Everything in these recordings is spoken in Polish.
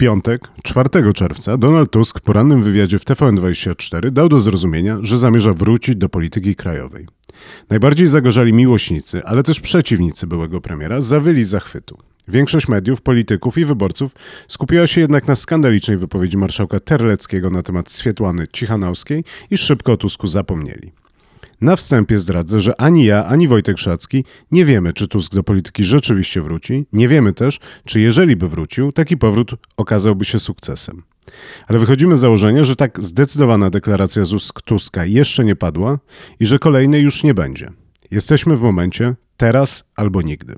piątek, 4 czerwca, Donald Tusk w porannym wywiadzie w TVN24 dał do zrozumienia, że zamierza wrócić do polityki krajowej. Najbardziej zagorzali miłośnicy, ale też przeciwnicy byłego premiera zawyli zachwytu. Większość mediów, polityków i wyborców skupiła się jednak na skandalicznej wypowiedzi marszałka Terleckiego na temat Swietłany Cichanowskiej i szybko o Tusku zapomnieli. Na wstępie zdradzę, że ani ja, ani Wojtek Szacki nie wiemy, czy Tusk do polityki rzeczywiście wróci. Nie wiemy też, czy jeżeli by wrócił, taki powrót okazałby się sukcesem. Ale wychodzimy z założenia, że tak zdecydowana deklaracja Tuska jeszcze nie padła i że kolejnej już nie będzie. Jesteśmy w momencie teraz albo nigdy.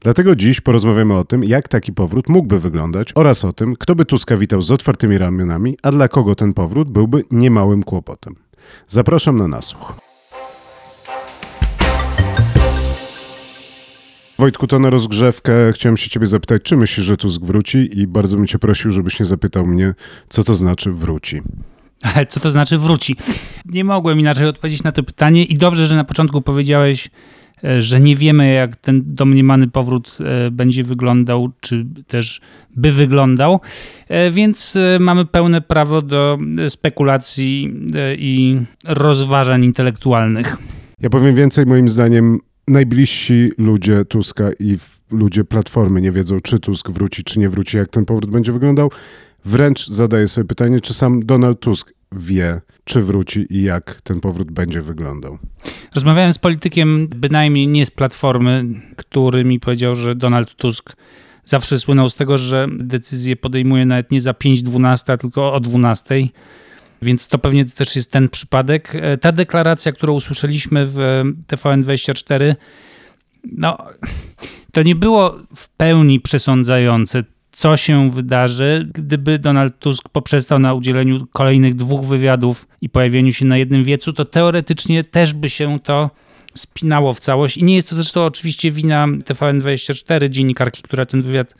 Dlatego dziś porozmawiamy o tym, jak taki powrót mógłby wyglądać oraz o tym, kto by Tuska witał z otwartymi ramionami, a dla kogo ten powrót byłby niemałym kłopotem. Zapraszam na nasłuch. Wojtku, to na rozgrzewkę chciałem się ciebie zapytać, czy myślisz, że Tusk wróci i bardzo bym cię prosił, żebyś nie zapytał mnie, co to znaczy wróci. Ale co to znaczy wróci? Nie mogłem inaczej odpowiedzieć na to pytanie i dobrze, że na początku powiedziałeś, e, że nie wiemy, jak ten domniemany powrót e, będzie wyglądał, czy też by wyglądał, e, więc mamy pełne prawo do spekulacji i rozważań intelektualnych. Ja powiem więcej, moim zdaniem najbliżsi ludzie Tuska i ludzie Platformy nie wiedzą, czy Tusk wróci, czy nie wróci, jak ten powrót będzie wyglądał. Wręcz zadaję sobie pytanie, czy sam Donald Tusk wie, czy wróci i jak ten powrót będzie wyglądał. Rozmawiałem z politykiem, bynajmniej nie z Platformy, który mi powiedział, że Donald Tusk zawsze słynął z tego, że decyzje podejmuje nawet nie za 5-12, tylko o 12 więc to pewnie też jest ten przypadek. E, ta deklaracja, którą usłyszeliśmy w TVN24, no, to nie było w pełni przesądzające, co się wydarzy, gdyby Donald Tusk poprzestał na udzieleniu kolejnych dwóch wywiadów i pojawieniu się na jednym wiecu, to teoretycznie też by się to spinało w całość. I nie jest to zresztą oczywiście wina TVN24, dziennikarki, która ten wywiad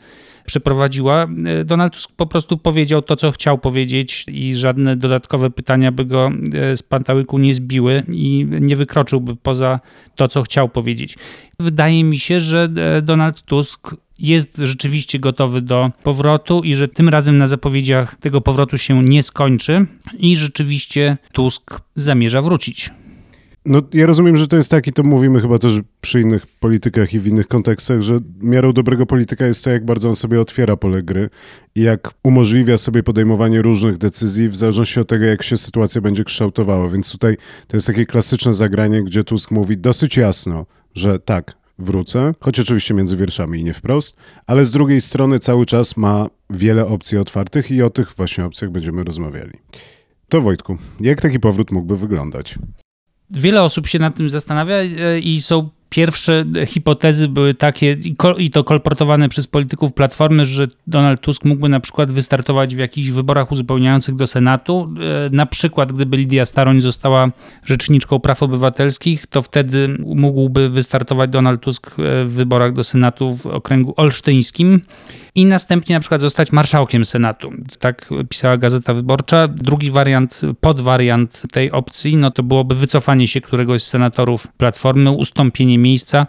przeprowadziła. E, Donald Tusk po prostu powiedział to, co chciał powiedzieć i żadne dodatkowe pytania by go e, z pantałyku nie zbiły i nie wykroczyłby poza to, co chciał powiedzieć. Wydaje mi się, że e, Donald Tusk jest rzeczywiście gotowy do powrotu i że tym razem na zapowiedziach tego powrotu się nie skończy i rzeczywiście Tusk zamierza wrócić. No, ja rozumiem, że to jest taki, to mówimy chyba też przy innych politykach i w innych kontekstach, że miarą dobrego polityka jest to, jak bardzo on sobie otwiera pole gry i jak umożliwia sobie podejmowanie różnych decyzji w zależności od tego, jak się sytuacja będzie kształtowała. Więc tutaj to jest takie klasyczne zagranie, gdzie Tusk mówi dosyć jasno, że tak, wrócę, choć oczywiście między wierszami i nie wprost, ale z drugiej strony cały czas ma wiele opcji otwartych i o tych właśnie opcjach będziemy rozmawiali. To Wojtku, jak taki powrót mógłby wyglądać? Wiele osób się nad tym zastanawia e, i są pierwsze hipotezy były takie, i to kolportowane przez polityków Platformy, że Donald Tusk mógłby na przykład wystartować w jakichś wyborach uzupełniających do Senatu. E, na przykład, gdyby Lidia Staroń została rzeczniczką praw obywatelskich, to wtedy mógłby wystartować Donald Tusk e, w wyborach do Senatu w okręgu olsztyńskim i następnie na przykład zostać marszałkiem Senatu. Tak pisała Gazeta Wyborcza. Drugi wariant, podwariant tej opcji, no to byłoby wycofanie się któregoś z senatorów Platformy, ustąpienie miejsca.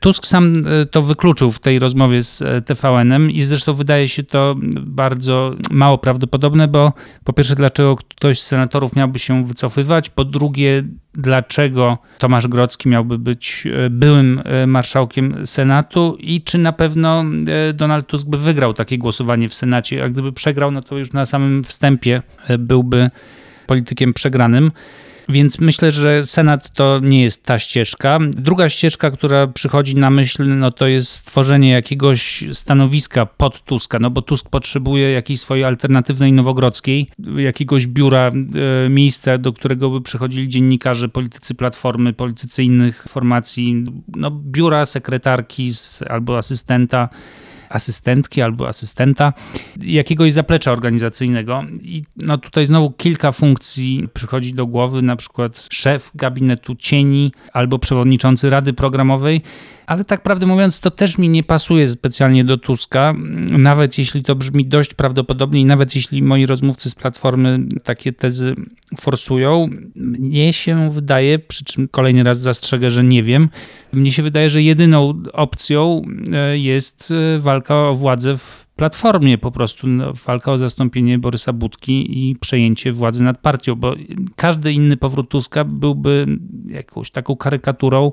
Tusk sam e, to wykluczył w tej rozmowie z e, TVN-em i zresztą wydaje się to bardzo mało prawdopodobne, bo po pierwsze, dlaczego ktoś z senatorów miałby się wycofywać, po drugie, dlaczego Tomasz Grodzki miałby być e, byłym marszałkiem Senatu i czy na pewno Donald Tusk by wygrał takie głosowanie w Senacie, a gdyby przegrał, no to już na samym wstępie byłby politykiem przegranym. Więc myślę, że Senat to nie jest ta ścieżka. Druga ścieżka, która przychodzi na myśl, no to jest stworzenie jakiegoś stanowiska pod Tuska, no bo Tusk potrzebuje jakiejś swojej alternatywnej Nowogrodzkiej, jakiegoś biura, e, miejsca, do którego by przychodzili dziennikarze, politycy Platformy, politycy innych formacji, no biura, sekretarki albo asystenta asystentki albo asystenta, jakiegoś zaplecza organizacyjnego. I no tutaj znowu kilka funkcji przychodzi do głowy, na przykład szef gabinetu cieni albo przewodniczący rady programowej, ale tak prawdę mówiąc, to też mi nie pasuje specjalnie do Tuska, nawet jeśli to brzmi dość prawdopodobnie i nawet jeśli moi rozmówcy z Platformy takie tezy forsują. Mnie się wydaje, przy czym kolejny raz zastrzegę, że nie wiem, mnie się wydaje, że jedyną opcją e, jest e, walka o władzę w Platformie, po prostu no, walka o zastąpienie Borysa Budki i przejęcie władzy nad partią, bo każdy inny powrót Tuska byłby jakąś taką karykaturą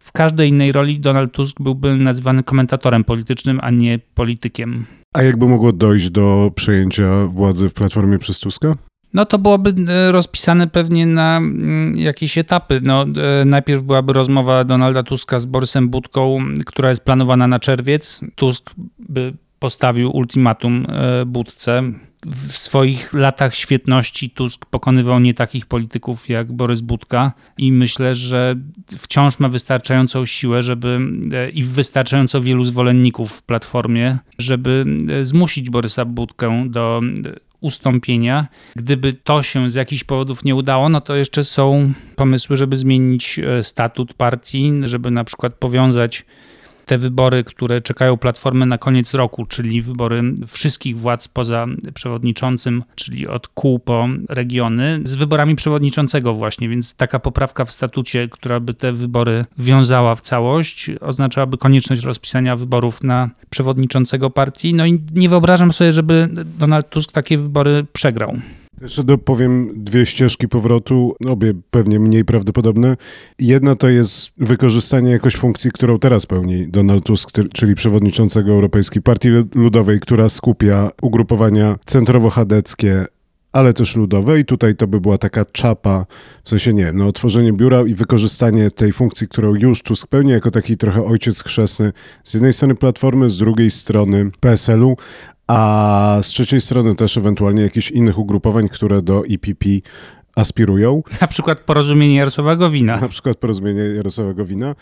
w każdej innej roli Donald Tusk byłby nazywany komentatorem politycznym, a nie politykiem. A jakby mogło dojść do przejęcia władzy w Platformie przez Tuska? No to byłoby e, rozpisane pewnie na mm, jakieś etapy. No, e, najpierw byłaby rozmowa Donalda Tuska z Borysem Budką, która jest planowana na czerwiec. Tusk by postawił ultimatum e, Budce w swoich latach świetności Tusk pokonywał nie takich polityków jak Borys Budka i myślę, że wciąż ma wystarczającą siłę, żeby i wystarczająco wielu zwolenników w Platformie, żeby zmusić Borysa Budkę do ustąpienia. Gdyby to się z jakichś powodów nie udało, no to jeszcze są pomysły, żeby zmienić e, statut partii, żeby na przykład powiązać te wybory, które czekają Platformę na koniec roku, czyli wybory wszystkich władz poza przewodniczącym, czyli od kół po regiony, z wyborami przewodniczącego właśnie, więc taka poprawka w statucie, która by te wybory wiązała w całość, oznaczałaby konieczność rozpisania wyborów na przewodniczącego partii. No i nie wyobrażam sobie, żeby Donald Tusk takie wybory przegrał. Jeszcze dopowiem dwie ścieżki powrotu, obie pewnie mniej prawdopodobne. Jedna to jest wykorzystanie jakoś funkcji, którą teraz pełni Donald Tusk, czyli przewodniczącego Europejskiej Partii Ludowej, która skupia ugrupowania centrowo-chadeckie, ale też ludowe i tutaj to by była taka czapa, w sensie nie no otworzenie biura i wykorzystanie tej funkcji, którą już Tusk pełni jako taki trochę ojciec chrzestny z jednej strony Platformy, z drugiej strony PSL-u, a z trzeciej strony też ewentualnie jakichś innych ugrupowań, które do EPP aspirują. Na przykład porozumienie Jarosława Gowina. Na przykład porozumienie Jarosława Gowina.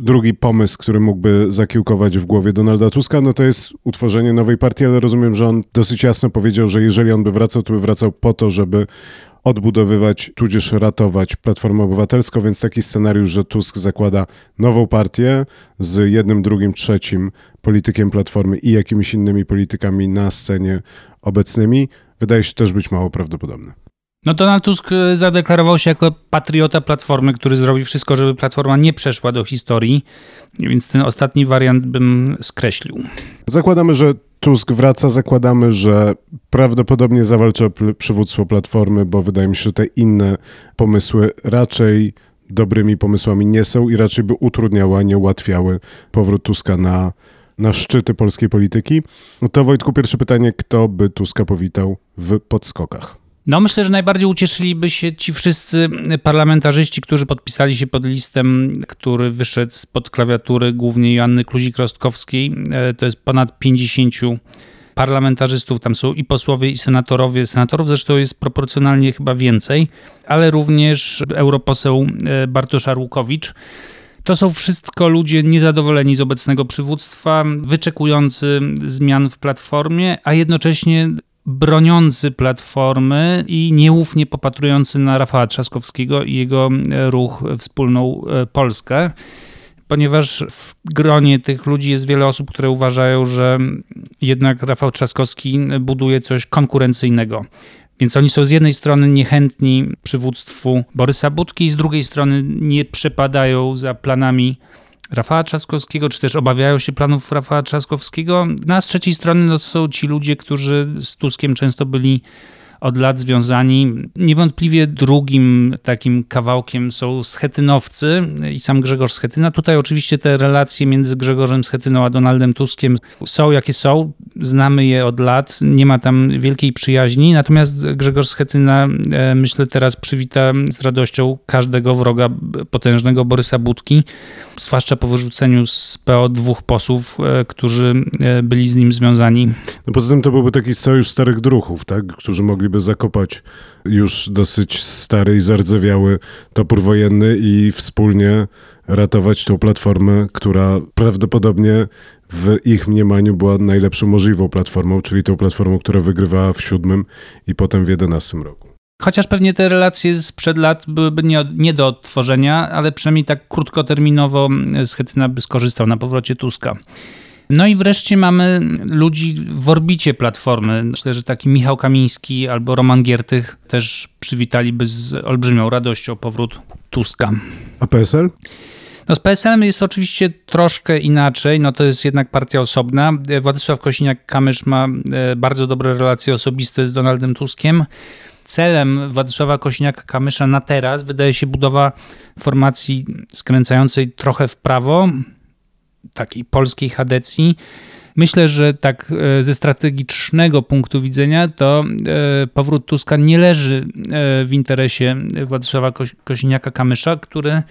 Drugi pomysł, który mógłby zakiełkować w głowie Donalda Tuska, no to jest utworzenie nowej partii, ale rozumiem, że on dosyć jasno powiedział, że jeżeli on by wracał, to by wracał po to, żeby odbudowywać, tudzież ratować Platformę Obywatelską, więc taki scenariusz, że Tusk zakłada nową partię z jednym, drugim, trzecim politykiem Platformy i jakimiś innymi politykami na scenie obecnymi, wydaje się też być mało prawdopodobne. No Donald Tusk e, zadeklarował się jako patriota Platformy, który zrobi wszystko, żeby Platforma nie przeszła do historii, więc ten ostatni wariant bym skreślił. Zakładamy, że Tusk wraca, zakładamy, że prawdopodobnie zawalczy o przywództwo Platformy, bo wydaje mi się, że te inne pomysły raczej dobrymi pomysłami nie są i raczej by utrudniały, a nie ułatwiały powrót Tuska na, na szczyty polskiej polityki. To Wojtku, pierwsze pytanie, kto by Tuska powitał w podskokach? No myślę, że najbardziej ucieszyliby się ci wszyscy parlamentarzyści, którzy podpisali się pod listem, który wyszedł spod klawiatury głównie Joanny Kluzik-Rostkowskiej. E, to jest ponad 50 parlamentarzystów, tam są i posłowie, i senatorowie. Senatorów zresztą jest proporcjonalnie chyba więcej, ale również europoseł e, Bartosz Arłukowicz. To są wszystko ludzie niezadowoleni z obecnego przywództwa, wyczekujący zmian w platformie, a jednocześnie broniący Platformy i nieufnie popatrujący na Rafała Trzaskowskiego i jego e, ruch Wspólną e, Polskę, ponieważ w gronie tych ludzi jest wiele osób, które uważają, że jednak Rafał Trzaskowski buduje coś konkurencyjnego. Więc oni są z jednej strony niechętni przywództwu Borysa Budki, z drugiej strony nie przepadają za planami Rafała Trzaskowskiego, czy też obawiają się planów Rafała Trzaskowskiego. No a z trzeciej strony no, to są ci ludzie, którzy z Tuskiem często byli od lat związani. Niewątpliwie drugim takim kawałkiem są Schetynowcy i sam Grzegorz Schetyna. Tutaj oczywiście te relacje między Grzegorzem Schetyną a Donaldem Tuskiem są jakie są. Znamy je od lat, nie ma tam wielkiej przyjaźni. Natomiast Grzegorz Schetyna, e, myślę, teraz przywita z radością każdego wroga potężnego Borysa Budki, zwłaszcza po wyrzuceniu z PO dwóch posłów, e, którzy e, byli z nim związani. No poza tym to byłby taki sojusz starych druchów, tak? którzy mogli mogliby zakopać już dosyć stary i zardzewiały topór wojenny i wspólnie ratować tą platformę, która prawdopodobnie w ich mniemaniu była najlepszą możliwą platformą, czyli tą platformą, która wygrywała w siódmym i potem w jedenastym roku. Chociaż pewnie te relacje sprzed lat byłyby nie, nie do odtworzenia, ale przynajmniej tak krótkoterminowo Schetyna by skorzystał na powrocie Tuska. No i wreszcie mamy ludzi w orbicie Platformy. Myślę, że taki Michał Kamiński albo Roman Giertych też przywitaliby z olbrzymią radością powrót Tuska. A PSL? No z PSL-em jest oczywiście troszkę inaczej, no to jest jednak partia osobna. Władysław Kosiniak-Kamysz ma e, bardzo dobre relacje osobiste z Donaldem Tuskiem. Celem Władysława Kosiniaka-Kamysza na teraz wydaje się budowa formacji skręcającej trochę w prawo, takiej polskiej chadecji. Myślę, że tak e, ze strategicznego punktu widzenia to e, powrót Tuska nie leży e, w interesie Władysława Kosiniaka-Kamysza, który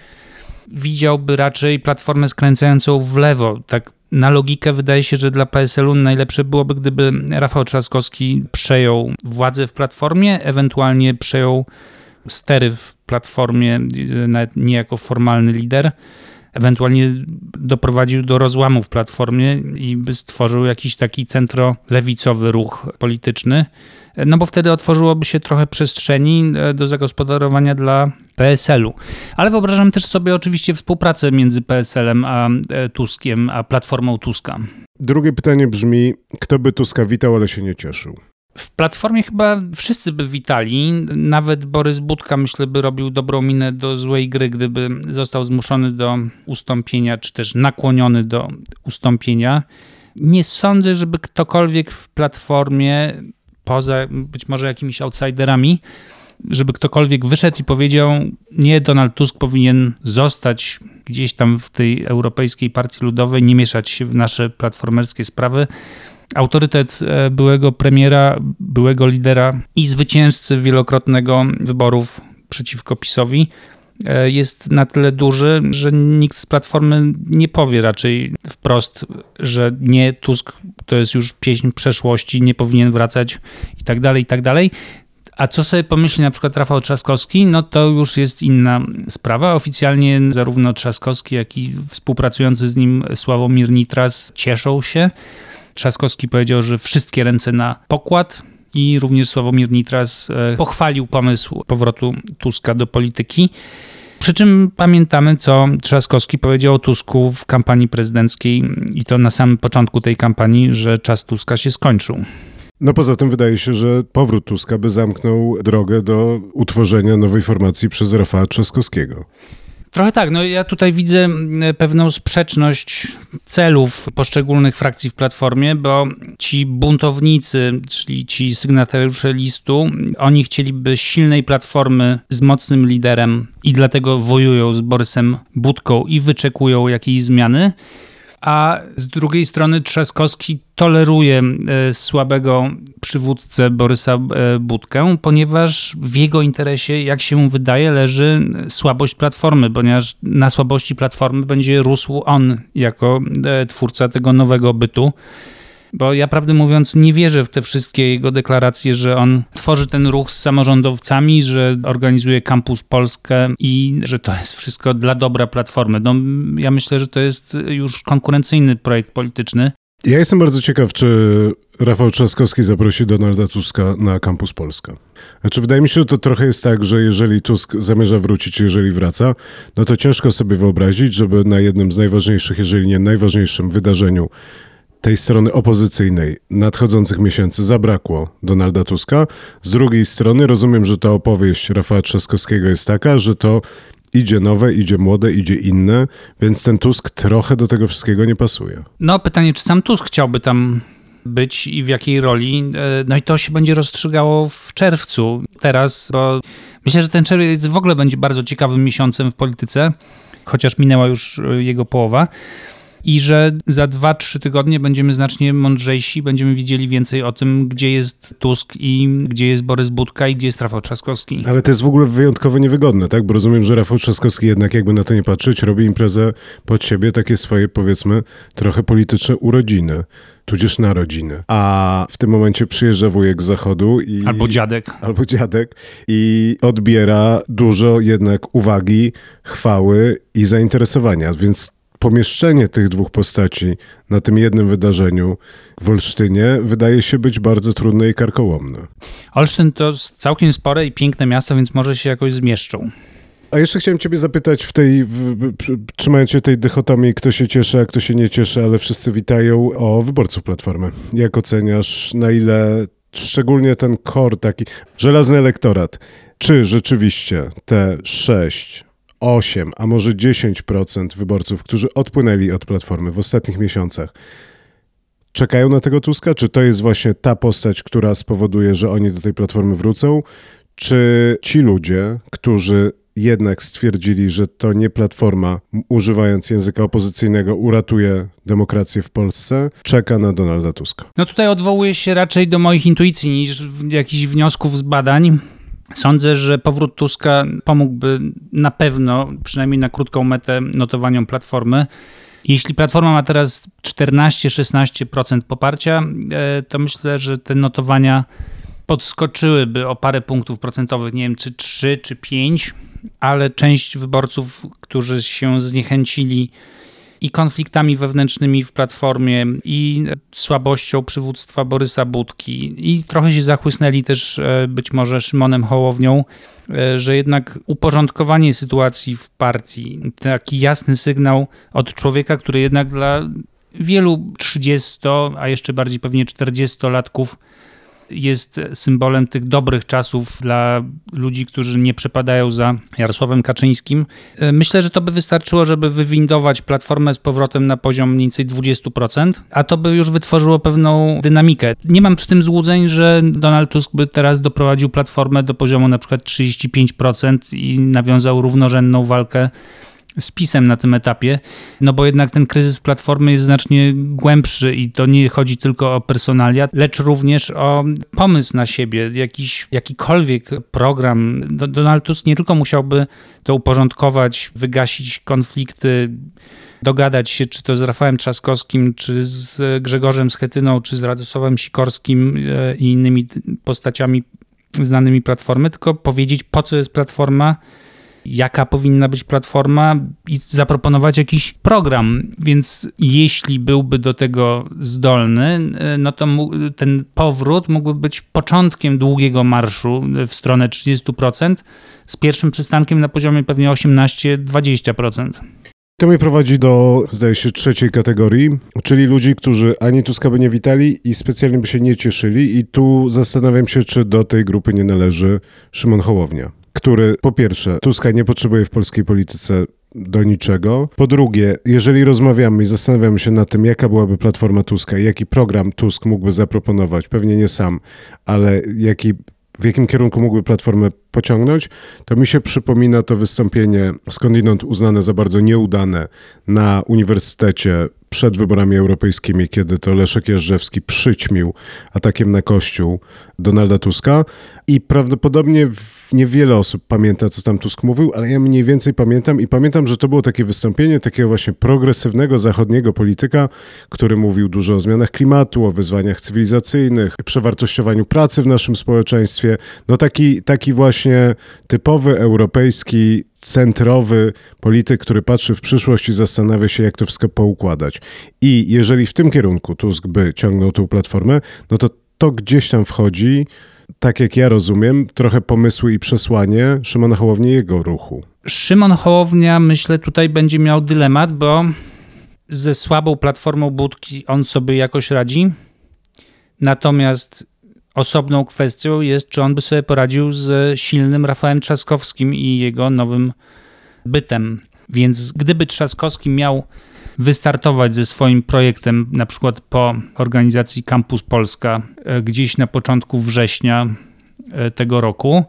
widziałby raczej platformę skręcającą w lewo. Tak na logikę wydaje się, że dla PSL-u najlepsze byłoby, gdyby Rafał Trzaskowski przejął władzę w platformie, ewentualnie przejął stery w platformie, nawet nie jako formalny lider ewentualnie doprowadził do rozłamu w Platformie i by stworzył jakiś taki centrolewicowy ruch polityczny, no bo wtedy otworzyłoby się trochę przestrzeni e, do zagospodarowania dla PSL-u. Ale wyobrażam też sobie oczywiście współpracę między PSL-em a e, Tuskiem, a Platformą Tuska. Drugie pytanie brzmi, kto by Tuska witał, ale się nie cieszył? W Platformie chyba wszyscy by witali. Nawet Borys Budka, myślę, by robił dobrą minę do złej gry, gdyby został zmuszony do ustąpienia, czy też nakłoniony do ustąpienia. Nie sądzę, żeby ktokolwiek w Platformie, poza być może jakimiś outsiderami, żeby ktokolwiek wyszedł i powiedział: Nie, Donald Tusk powinien zostać gdzieś tam w tej Europejskiej Partii Ludowej, nie mieszać się w nasze platformerskie sprawy autorytet e, byłego premiera, byłego lidera i zwycięzcy wielokrotnego wyborów przeciwko PiSowi e, jest na tyle duży, że nikt z Platformy nie powie raczej wprost, że nie, Tusk to jest już pieśń przeszłości, nie powinien wracać i tak dalej, i tak dalej. A co sobie pomyśli na przykład Rafał Trzaskowski, no to już jest inna sprawa. Oficjalnie zarówno Trzaskowski, jak i współpracujący z nim Sławomir Nitras cieszą się, Trzaskowski powiedział, że wszystkie ręce na pokład i również Sławomir Nitras e, pochwalił pomysł powrotu Tuska do polityki. Przy czym pamiętamy, co Trzaskowski powiedział o Tusku w kampanii prezydenckiej i to na samym początku tej kampanii, że czas Tuska się skończył. No poza tym wydaje się, że powrót Tuska by zamknął drogę do utworzenia nowej formacji przez Rafała Trzaskowskiego. Trochę tak. No ja tutaj widzę pewną sprzeczność celów poszczególnych frakcji w Platformie, bo ci buntownicy, czyli ci sygnatariusze listu, oni chcieliby silnej Platformy z mocnym liderem i dlatego wojują z Borysem Budką i wyczekują jakiejś zmiany a z drugiej strony Trzaskowski toleruje e, słabego przywódcę Borysa e, Budkę, ponieważ w jego interesie, jak się mu wydaje, leży słabość Platformy, ponieważ na słabości Platformy będzie rósł on jako e, twórca tego nowego bytu. Bo ja prawdę mówiąc nie wierzę w te wszystkie jego deklaracje, że on tworzy ten ruch z samorządowcami, że organizuje Kampus Polskę i że to jest wszystko dla dobra Platformy. No, ja myślę, że to jest już konkurencyjny projekt polityczny. Ja jestem bardzo ciekaw, czy Rafał Trzaskowski zaprosi Donalda Tuska na Kampus Polska. Znaczy, wydaje mi się, że to trochę jest tak, że jeżeli Tusk zamierza wrócić, jeżeli wraca, no to ciężko sobie wyobrazić, żeby na jednym z najważniejszych, jeżeli nie najważniejszym wydarzeniu tej strony opozycyjnej nadchodzących miesięcy zabrakło Donalda Tuska. Z drugiej strony rozumiem, że ta opowieść Rafała Trzaskowskiego jest taka, że to idzie nowe, idzie młode, idzie inne, więc ten Tusk trochę do tego wszystkiego nie pasuje. No pytanie, czy sam Tusk chciałby tam być i w jakiej roli. E, no i to się będzie rozstrzygało w czerwcu teraz, bo myślę, że ten czerwiec w ogóle będzie bardzo ciekawym miesiącem w polityce, chociaż minęła już e, jego połowa i że za 2-3 tygodnie będziemy znacznie mądrzejsi, będziemy widzieli więcej o tym, gdzie jest Tusk i gdzie jest Borys Budka i gdzie jest Rafał Trzaskowski. Ale to jest w ogóle wyjątkowo niewygodne, tak? Bo rozumiem, że Rafał Trzaskowski jednak, jakby na to nie patrzeć, robi imprezę pod siebie, takie swoje, powiedzmy, trochę polityczne urodziny tudzież narodziny. A w tym momencie przyjeżdża wujek z zachodu i... Albo dziadek. Albo dziadek i odbiera dużo jednak uwagi, chwały i zainteresowania, więc pomieszczenie tych dwóch postaci na tym jednym wydarzeniu w Olsztynie wydaje się być bardzo trudne i karkołomne. Olsztyn to całkiem spore i piękne miasto, więc może się jakoś zmieszczą. A jeszcze chciałem ciebie zapytać w tej, w, w, trzymając się tej dychotomii, kto się cieszy, a kto się nie cieszy, ale wszyscy witają, o wyborców Platformy. Jak oceniasz, na ile szczególnie ten kor taki, żelazny elektorat, czy rzeczywiście te 6, 8, a może 10% wyborców, którzy odpłynęli od Platformy w ostatnich miesiącach, czekają na tego Tuska? Czy to jest właśnie ta postać, która spowoduje, że oni do tej Platformy wrócą? Czy ci ludzie, którzy jednak stwierdzili, że to nie Platforma, używając języka opozycyjnego, uratuje demokrację w Polsce, czeka na Donalda Tuska. No tutaj odwołuję się raczej do moich intuicji niż jakichś wniosków z badań. Sądzę, że powrót Tuska pomógłby na pewno, przynajmniej na krótką metę, notowaniom Platformy. Jeśli Platforma ma teraz 14-16% poparcia, e, to myślę, że te notowania podskoczyłyby o parę punktów procentowych, nie wiem, czy 3 czy 5 ale część wyborców, którzy się zniechęcili i konfliktami wewnętrznymi w platformie, i słabością przywództwa Borysa Budki, i trochę się zachłysnęli też e, być może Szymonem Hołownią, e, że jednak uporządkowanie sytuacji w partii, taki jasny sygnał od człowieka, który jednak dla wielu 30, a jeszcze bardziej pewnie 40-latków jest symbolem tych dobrych czasów dla ludzi, którzy nie przepadają za Jarosławem Kaczyńskim. E, myślę, że to by wystarczyło, żeby wywindować platformę z powrotem na poziom mniej więcej 20%, a to by już wytworzyło pewną dynamikę. Nie mam przy tym złudzeń, że Donald Tusk by teraz doprowadził platformę do poziomu na przykład 35% i nawiązał równorzędną walkę z PiSem na tym etapie, no bo jednak ten kryzys Platformy jest znacznie głębszy i to nie chodzi tylko o personalia, lecz również o pomysł na siebie, jakiś, jakikolwiek program. Donald Tusk nie tylko musiałby to uporządkować, wygasić konflikty, dogadać się, czy to z Rafałem Trzaskowskim, czy z Grzegorzem Schetyną, czy z Radosławem Sikorskim e, i innymi postaciami znanymi Platformy, tylko powiedzieć, po co jest Platforma, jaka powinna być platforma i zaproponować jakiś program. Więc jeśli byłby do tego zdolny, no to ten powrót mógłby być początkiem długiego marszu w stronę 30%, z pierwszym przystankiem na poziomie pewnie 18-20%. To mnie prowadzi do, zdaje się, trzeciej kategorii, czyli ludzi, którzy ani Tuska by nie witali i specjalnie by się nie cieszyli. I tu zastanawiam się, czy do tej grupy nie należy Szymon Hołownia który po pierwsze Tuska nie potrzebuje w polskiej polityce do niczego. Po drugie, jeżeli rozmawiamy i zastanawiamy się nad tym, jaka byłaby platforma Tuska i jaki program Tusk mógłby zaproponować, pewnie nie sam, ale jaki w jakim kierunku mógłby Platformę pociągnąć, to mi się przypomina to wystąpienie skądinąd uznane za bardzo nieudane na uniwersytecie przed wyborami europejskimi, kiedy to Leszek Jeżdżewski przyćmił atakiem na kościół Donalda Tuska i prawdopodobnie niewiele osób pamięta, co tam Tusk mówił, ale ja mniej więcej pamiętam i pamiętam, że to było takie wystąpienie takiego właśnie progresywnego zachodniego polityka, który mówił dużo o zmianach klimatu, o wyzwaniach cywilizacyjnych, przewartościowaniu pracy w naszym społeczeństwie. No taki, taki właśnie typowy europejski centrowy polityk, który patrzy w przyszłość i zastanawia się, jak to wszystko poukładać. I jeżeli w tym kierunku Tusk by ciągnął tą platformę, no to to gdzieś tam wchodzi tak jak ja rozumiem, trochę pomysły i przesłanie Szymona Hołowni jego ruchu. Szymon Hołownia, myślę, tutaj będzie miał dylemat, bo ze słabą platformą budki on sobie jakoś radzi. Natomiast osobną kwestią jest, czy on by sobie poradził z silnym Rafałem Trzaskowskim i jego nowym bytem. Więc gdyby Trzaskowski miał wystartować ze swoim projektem, na przykład po organizacji Campus Polska e, gdzieś na początku września e, tego roku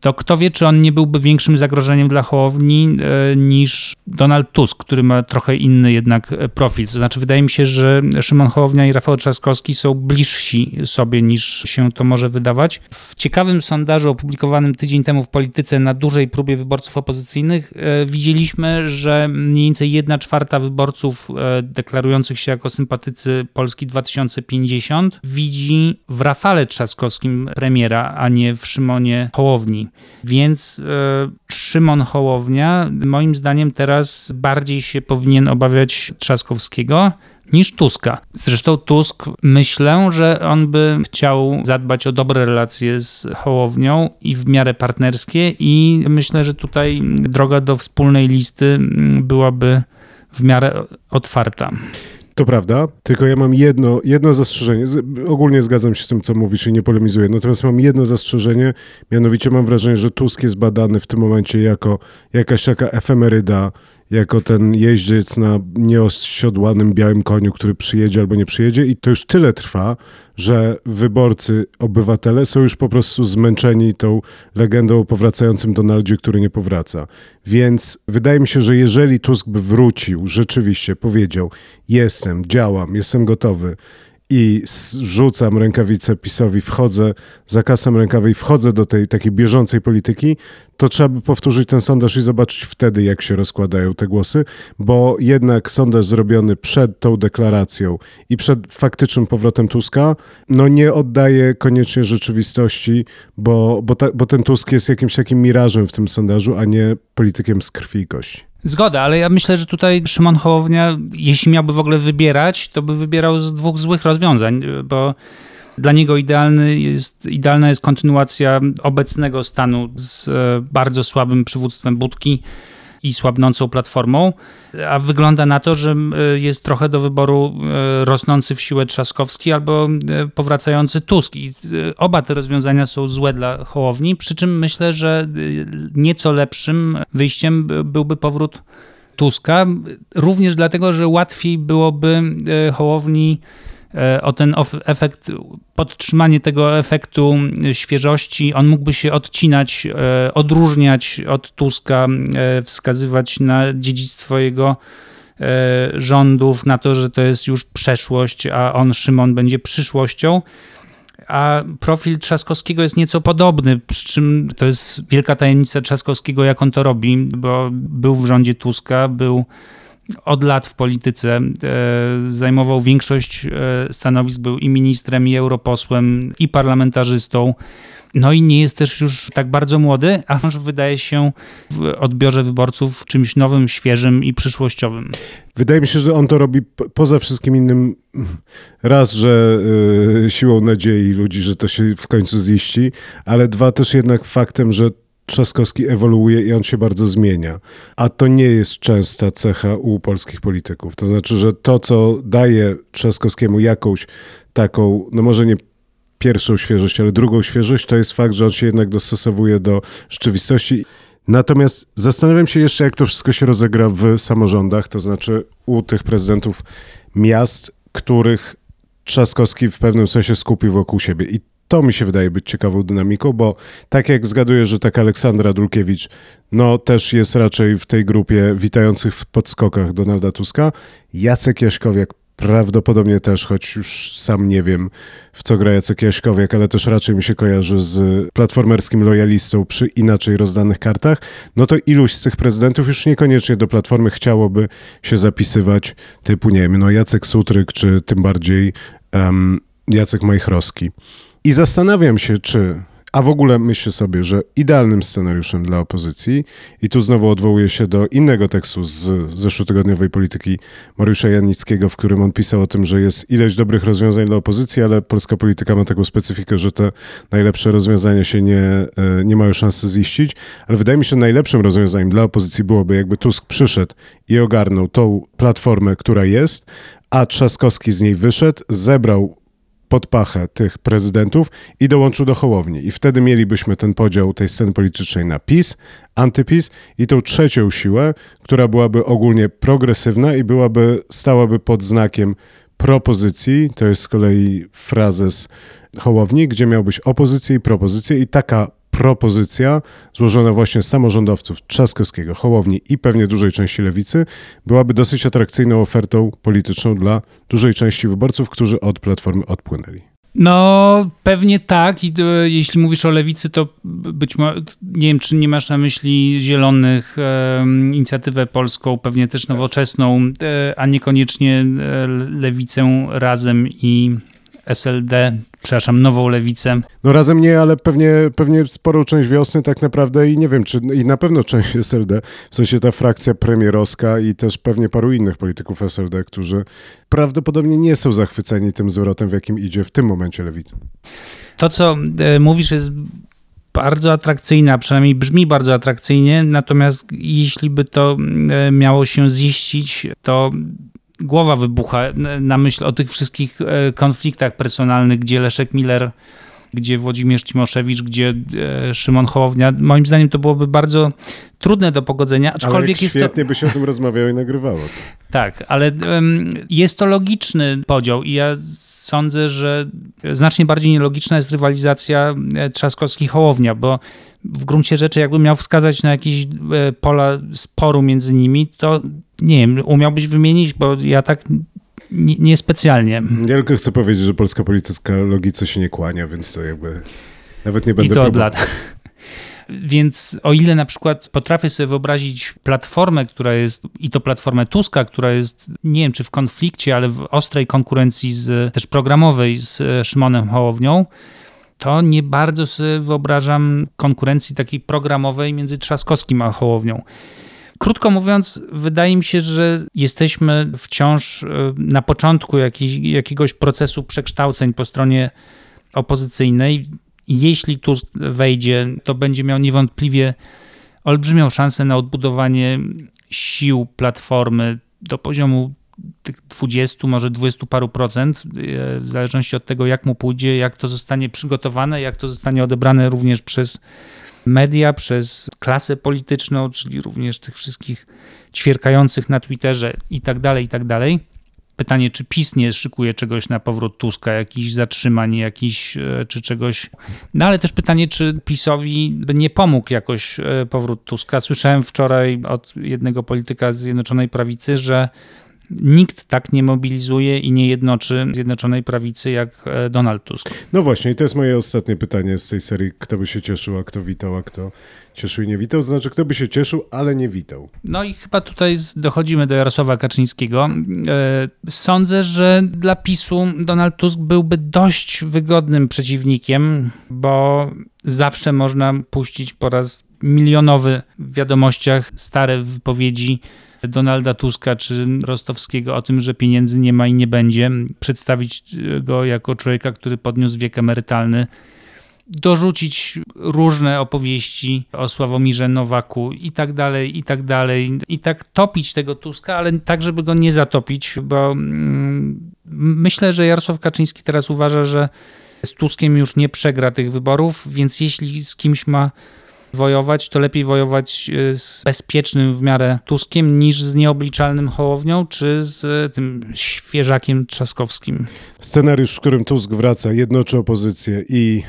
to kto wie, czy on nie byłby większym zagrożeniem dla Hołowni e, niż Donald Tusk, który ma trochę inny jednak e, profil. To znaczy, wydaje mi się, że Szymon Hołownia i Rafał Trzaskowski są bliżsi sobie niż się to może wydawać. W ciekawym sondażu opublikowanym tydzień temu w Polityce na dużej próbie wyborców opozycyjnych e, widzieliśmy, że mniej więcej jedna czwarta wyborców deklarujących się jako sympatycy Polski 2050 widzi w Rafale Trzaskowskim premiera, a nie w Szymonie Hołowni. Więc e, Szymon Hołownia moim zdaniem teraz bardziej się powinien obawiać Trzaskowskiego niż Tuska. Zresztą Tusk myślę, że on by chciał zadbać o dobre relacje z Hołownią i w miarę partnerskie i myślę, że tutaj droga do wspólnej listy byłaby w miarę otwarta. To prawda, tylko ja mam jedno, jedno zastrzeżenie. Ogólnie zgadzam się z tym, co mówisz i nie polemizuję. Natomiast mam jedno zastrzeżenie, mianowicie mam wrażenie, że Tusk jest badany w tym momencie jako jakaś taka efemeryda, jako ten jeździec na nieosiodłanym białym koniu, który przyjedzie albo nie przyjedzie i to już tyle trwa, że wyborcy, obywatele są już po prostu zmęczeni tą legendą o powracającym Donaldzie, który nie powraca. Więc wydaje mi się, że jeżeli Tusk by wrócił, rzeczywiście powiedział: Jestem, działam, jestem gotowy i rzucam rękawicę PiSowi, wchodzę, zakasam rękawy i wchodzę do tej takiej bieżącej polityki, to trzeba by powtórzyć ten sondaż i zobaczyć wtedy, jak się rozkładają te głosy, bo jednak sondaż zrobiony przed tą deklaracją i przed faktycznym powrotem Tuska, no nie oddaje koniecznie rzeczywistości, bo, bo, ta, bo ten Tusk jest jakimś takim mirażem w tym sondażu, a nie politykiem z krwi i kości. Zgoda, ale ja myślę, że tutaj Szymon Hołownia, jeśli miałby w ogóle wybierać, to by wybierał z dwóch złych rozwiązań, bo dla niego idealny jest, idealna jest kontynuacja obecnego stanu z e, bardzo słabym przywództwem Budki i słabnącą platformą, a wygląda na to, że e, jest trochę do wyboru e, rosnący w siłę Trzaskowski albo powracający Tusk. I oba te rozwiązania są złe dla Hołowni, przy czym myślę, że nieco lepszym wyjściem byłby powrót Tuska, również dlatego, że łatwiej byłoby Hołowni E, o ten efekt, podtrzymanie tego efektu świeżości, on mógłby się odcinać, e, odróżniać od Tuska, e, wskazywać na dziedzictwo jego rządów, na to, że to jest już przeszłość, a on, Szymon, będzie przyszłością. A profil Trzaskowskiego jest nieco podobny, przy czym to jest wielka tajemnica Trzaskowskiego, jak on to robi, bo był w rządzie Tuska, był od lat w polityce. E, zajmował większość e, stanowisk, był i ministrem, i europosłem, i parlamentarzystą. No i nie jest też już tak bardzo młody, a wydaje się w odbiorze wyborców czymś nowym, świeżym i przyszłościowym. Wydaje mi się, że on to robi poza wszystkim innym. Raz, że y, siłą nadziei ludzi, że to się w końcu ziści, ale dwa też jednak faktem, że Trzaskowski ewoluuje i on się bardzo zmienia. A to nie jest częsta cecha u polskich polityków. To znaczy, że to, co daje Trzaskowskiemu jakąś taką, no może nie pierwszą świeżość, ale drugą świeżość, to jest fakt, że on się jednak dostosowuje do rzeczywistości. Natomiast zastanawiam się jeszcze, jak to wszystko się rozegra w samorządach, to znaczy u tych prezydentów miast, których Trzaskowski w pewnym sensie skupił wokół siebie. I to mi się wydaje być ciekawą dynamiką, bo tak jak zgaduję, że tak Aleksandra Dulkiewicz, no też jest raczej w tej grupie witających w podskokach Donalda Tuska, Jacek Jaśkowiak prawdopodobnie też, choć już sam nie wiem w co gra Jacek Jaśkowiak, ale też raczej mi się kojarzy z platformerskim lojalistą przy inaczej rozdanych kartach, no to iluś z tych prezydentów już niekoniecznie do Platformy chciałoby się zapisywać, typu nie wiem, no Jacek Sutryk, czy tym bardziej um, Jacek Majchrowski. I zastanawiam się, czy, a w ogóle myślę sobie, że idealnym scenariuszem dla opozycji, i tu znowu odwołuję się do innego tekstu z zeszłotygodniowej polityki Mariusza Janickiego, w którym on pisał o tym, że jest ileś dobrych rozwiązań dla opozycji, ale polska polityka ma taką specyfikę, że te najlepsze rozwiązania się nie, e, nie mają szansy ziścić, ale wydaje mi się, że najlepszym rozwiązaniem dla opozycji byłoby, jakby Tusk przyszedł i ogarnął tą platformę, która jest, a Trzaskowski z niej wyszedł, zebrał pod pachę tych prezydentów i dołączył do Hołowni. I wtedy mielibyśmy ten podział tej sceny politycznej na PiS, antypis i tą trzecią siłę, która byłaby ogólnie progresywna i byłaby, stałaby pod znakiem propozycji, to jest z kolei frazes Hołowni, gdzie miałbyś opozycję i propozycję i taka propozycja złożona właśnie z samorządowców Trzaskowskiego, Hołowni i pewnie dużej części lewicy byłaby dosyć atrakcyjną ofertą polityczną dla dużej części wyborców, którzy od Platformy odpłynęli. No, pewnie tak. I to, jeśli mówisz o lewicy, to być może, nie wiem, czy nie masz na myśli zielonych, e, inicjatywę polską, pewnie też nowoczesną, e, a niekoniecznie e, lewicę razem i SLD, przepraszam, nową lewicę. No razem nie, ale pewnie, pewnie sporą część wiosny tak naprawdę i nie wiem, czy i na pewno część SLD, w sensie ta frakcja premierowska i też pewnie paru innych polityków SLD, którzy prawdopodobnie nie są zachwyceni tym zwrotem, w jakim idzie w tym momencie lewica. To, co e, mówisz, jest bardzo atrakcyjna, przynajmniej brzmi bardzo atrakcyjnie, natomiast jeśli by to e, miało się ziścić, to głowa wybucha na myśl o tych wszystkich e, konfliktach personalnych, gdzie Leszek Miller, gdzie Włodzimierz Cimoszewicz, gdzie e, Szymon Hołownia. Moim zdaniem to byłoby bardzo trudne do pogodzenia, aczkolwiek ale jest świetnie to... by się o tym rozmawiało i nagrywało. To. Tak, ale jest to logiczny podział i ja sądzę, że znacznie bardziej nielogiczna jest rywalizacja e, Trzaskowski-Hołownia, bo w gruncie rzeczy jakbym miał wskazać na jakieś pola sporu między nimi, to nie wiem, umiałbyś wymienić, bo ja tak niespecjalnie. Nie, ja tylko chcę powiedzieć, że polska polityka logice się nie kłania, więc to jakby nawet nie będę I to od lat. Więc o ile na przykład potrafię sobie wyobrazić platformę, która jest, i to platformę Tuska, która jest, nie wiem czy w konflikcie, ale w ostrej konkurencji z, też programowej z e, Szymonem Hołownią, to nie bardzo sobie wyobrażam konkurencji takiej programowej między Trzaskowskim a Hołownią. Krótko mówiąc, wydaje mi się, że jesteśmy wciąż e, na początku jakiegoś procesu przekształceń po stronie opozycyjnej. Jeśli Tusk wejdzie, to będzie miał niewątpliwie olbrzymią szansę na odbudowanie sił platformy do poziomu tych 20, może 20 paru procent, e, w zależności od tego, jak mu pójdzie, jak to zostanie przygotowane, jak to zostanie odebrane również przez media, przez klasę polityczną, czyli również tych wszystkich ćwierkających na Twitterze i tak dalej, i tak dalej. Pytanie, czy PiS nie szykuje czegoś na powrót Tuska, jakichś zatrzymań, jakiś, e, czy czegoś. No ale też pytanie, czy PiSowi nie pomógł jakoś e, powrót Tuska. Słyszałem wczoraj od jednego polityka z Zjednoczonej Prawicy, że nikt tak nie mobilizuje i nie jednoczy Zjednoczonej Prawicy jak e, Donald Tusk. No właśnie, i to jest moje ostatnie pytanie z tej serii, kto by się cieszył, a kto witał, a kto cieszył i nie witał. To znaczy, kto by się cieszył, ale nie witał. No i chyba tutaj dochodzimy do Jarosława Kaczyńskiego. E, sądzę, że dla PiSu Donald Tusk byłby dość wygodnym przeciwnikiem, bo zawsze można puścić po raz milionowy w wiadomościach stare wypowiedzi Donalda Tuska czy Rostowskiego o tym, że pieniędzy nie ma i nie będzie, przedstawić go jako człowieka, który podniósł wiek emerytalny dorzucić różne opowieści o Sławomirze Nowaku i tak dalej, i tak dalej. I tak topić tego Tuska, ale tak, żeby go nie zatopić, bo mm, myślę, że Jarosław Kaczyński teraz uważa, że z Tuskiem już nie przegra tych wyborów, więc jeśli z kimś ma wojować, to lepiej wojować e, z bezpiecznym w miarę Tuskiem niż z nieobliczalnym Hołownią czy z tym świeżakiem Trzaskowskim. Scenariusz, w którym Tusk wraca, jednoczy opozycję i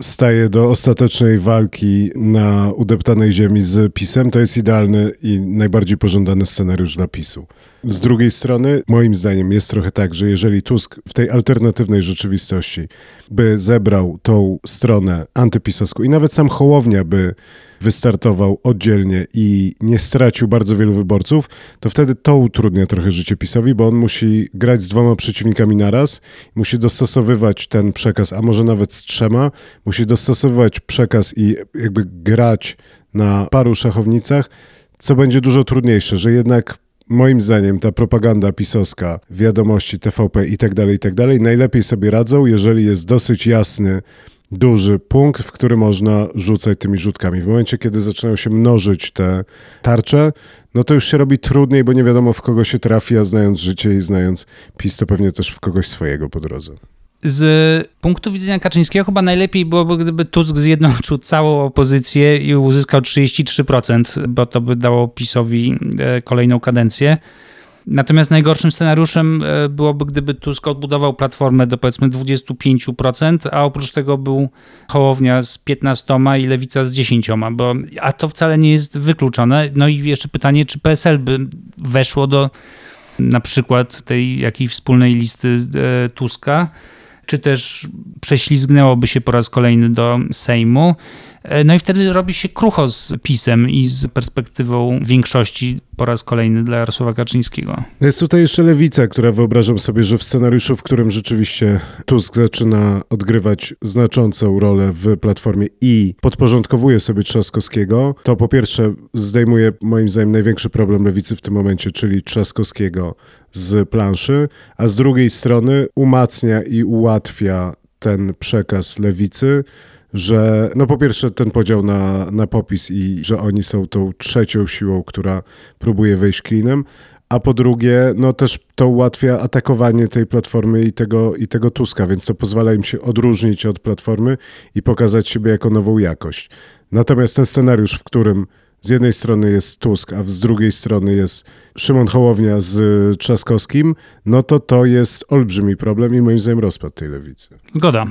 staje do ostatecznej walki na udeptanej ziemi z PiSem, to jest idealny i najbardziej pożądany scenariusz dla PiSu. Z drugiej strony, moim zdaniem, jest trochę tak, że jeżeli Tusk w tej alternatywnej rzeczywistości by zebrał tą stronę antypisowską i nawet sam Hołownia by wystartował oddzielnie i nie stracił bardzo wielu wyborców, to wtedy to utrudnia trochę życie PiSowi, bo on musi grać z dwoma przeciwnikami naraz, musi dostosowywać ten przekaz, a może nawet z trzema, musi dostosowywać przekaz i jakby grać na paru szachownicach, co będzie dużo trudniejsze, że jednak moim zdaniem ta propaganda pisowska, wiadomości TVP i tak dalej, i tak dalej, najlepiej sobie radzą, jeżeli jest dosyć jasny, duży punkt, w który można rzucać tymi rzutkami. W momencie, kiedy zaczynają się mnożyć te tarcze, no to już się robi trudniej, bo nie wiadomo w kogo się trafi, a znając życie i znając PiS, to pewnie też w kogoś swojego po drodze. Z punktu widzenia Kaczyńskiego chyba najlepiej byłoby, gdyby Tusk zjednoczył całą opozycję i uzyskał 33%, bo to by dało PiSowi e, kolejną kadencję. Natomiast najgorszym scenariuszem e, byłoby, gdyby Tusk odbudował platformę do powiedzmy 25%, a oprócz tego był Hołownia z 15 i Lewica z 10, bo, a to wcale nie jest wykluczone. No i jeszcze pytanie, czy PSL by weszło do na przykład tej jakiejś wspólnej listy e, Tuska, czy też prześlizgnęłoby się po raz kolejny do Sejmu. E, no i wtedy robi się krucho z PiSem i z perspektywą większości po raz kolejny dla Jarosława Kaczyńskiego. Jest tutaj jeszcze lewica, która wyobrażam sobie, że w scenariuszu, w którym rzeczywiście Tusk zaczyna odgrywać znaczącą rolę w Platformie i podporządkowuje sobie Trzaskowskiego, to po pierwsze zdejmuje moim zdaniem największy problem lewicy w tym momencie, czyli Trzaskowskiego z planszy, a z drugiej strony umacnia i ułatwia ten przekaz lewicy, że no po pierwsze ten podział na, na popis i że oni są tą trzecią siłą, która próbuje wejść klinem, a po drugie, no też to ułatwia atakowanie tej platformy i tego, i tego Tuska, więc to pozwala im się odróżnić od platformy i pokazać siebie jako nową jakość. Natomiast ten scenariusz, w którym z jednej strony jest Tusk, a z drugiej strony jest Szymon Hołownia z Trzaskowskim, no to to jest olbrzymi problem i moim zdaniem rozpad tej lewicy. Zgoda.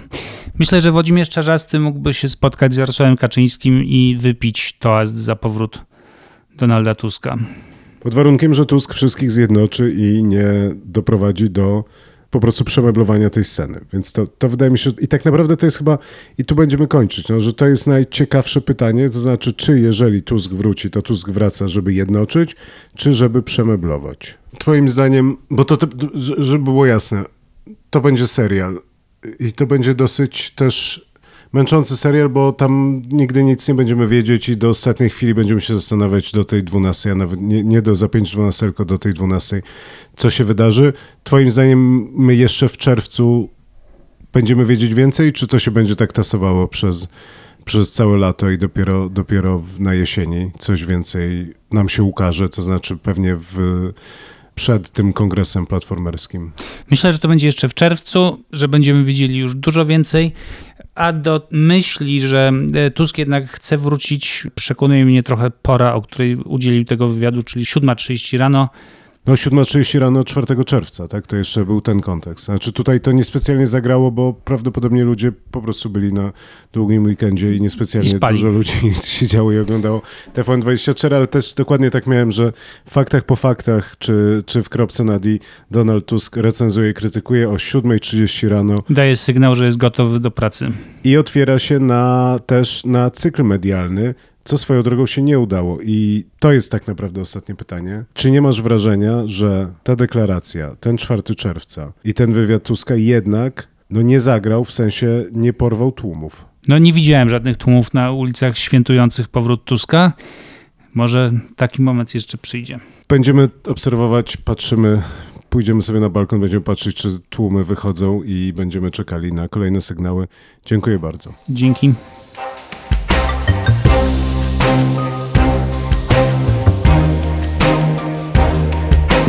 Myślę, że Włodzimierz Czarzasty mógłby się spotkać z Jarosławem Kaczyńskim i wypić toast za powrót Donalda Tuska. Pod warunkiem, że Tusk wszystkich zjednoczy i nie doprowadzi do po prostu przemeblowania tej sceny. Więc to, to wydaje mi się, i tak naprawdę to jest chyba, i tu będziemy kończyć, no, że to jest najciekawsze pytanie, to znaczy, czy jeżeli Tusk wróci, to Tusk wraca, żeby jednoczyć, czy żeby przemeblować. Twoim zdaniem, bo to, żeby było jasne, to będzie serial i to będzie dosyć też męczący serial, bo tam nigdy nic nie będziemy wiedzieć i do ostatniej chwili będziemy się zastanawiać do tej 12, a nawet nie, nie do za 5-12, tylko do tej 12, co się wydarzy. Twoim zdaniem my jeszcze w czerwcu będziemy wiedzieć więcej, czy to się będzie tak tasowało przez, przez całe lato i dopiero, dopiero na jesieni coś więcej nam się ukaże, to znaczy pewnie w przed tym kongresem platformerskim? Myślę, że to będzie jeszcze w czerwcu, że będziemy widzieli już dużo więcej. A do myśli, że e, Tusk jednak chce wrócić, przekonuje mnie trochę pora, o której udzielił tego wywiadu, czyli 7.30 rano. No 7.30 rano 4 czerwca, tak? To jeszcze był ten kontekst. Znaczy tutaj to niespecjalnie zagrało, bo prawdopodobnie ludzie po prostu byli na długim weekendzie i niespecjalnie I dużo ludzi siedziało i oglądało TVN24, ale też dokładnie tak miałem, że w faktach po faktach, czy, czy w kropce na D Donald Tusk recenzuje i krytykuje o 7.30 rano. Daje sygnał, że jest gotowy do pracy. I otwiera się na, też na cykl medialny, co swoją drogą się nie udało. I to jest tak naprawdę ostatnie pytanie. Czy nie masz wrażenia, że ta deklaracja, ten 4 czerwca i ten wywiad Tuska jednak no nie zagrał, w sensie nie porwał tłumów? No nie widziałem żadnych tłumów na ulicach świętujących powrót Tuska. Może taki moment jeszcze przyjdzie. Będziemy obserwować, patrzymy, pójdziemy sobie na balkon, będziemy patrzeć, czy tłumy wychodzą i będziemy czekali na kolejne sygnały. Dziękuję bardzo. Dzięki.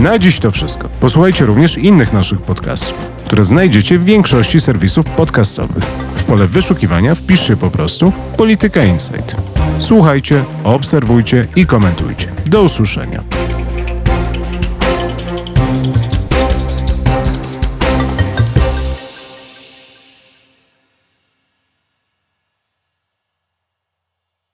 Na dziś to wszystko. Posłuchajcie również innych naszych podcastów, które znajdziecie w większości serwisów podcastowych. W pole wyszukiwania wpiszcie po prostu Polityka Insight. Słuchajcie, obserwujcie i komentujcie. Do usłyszenia.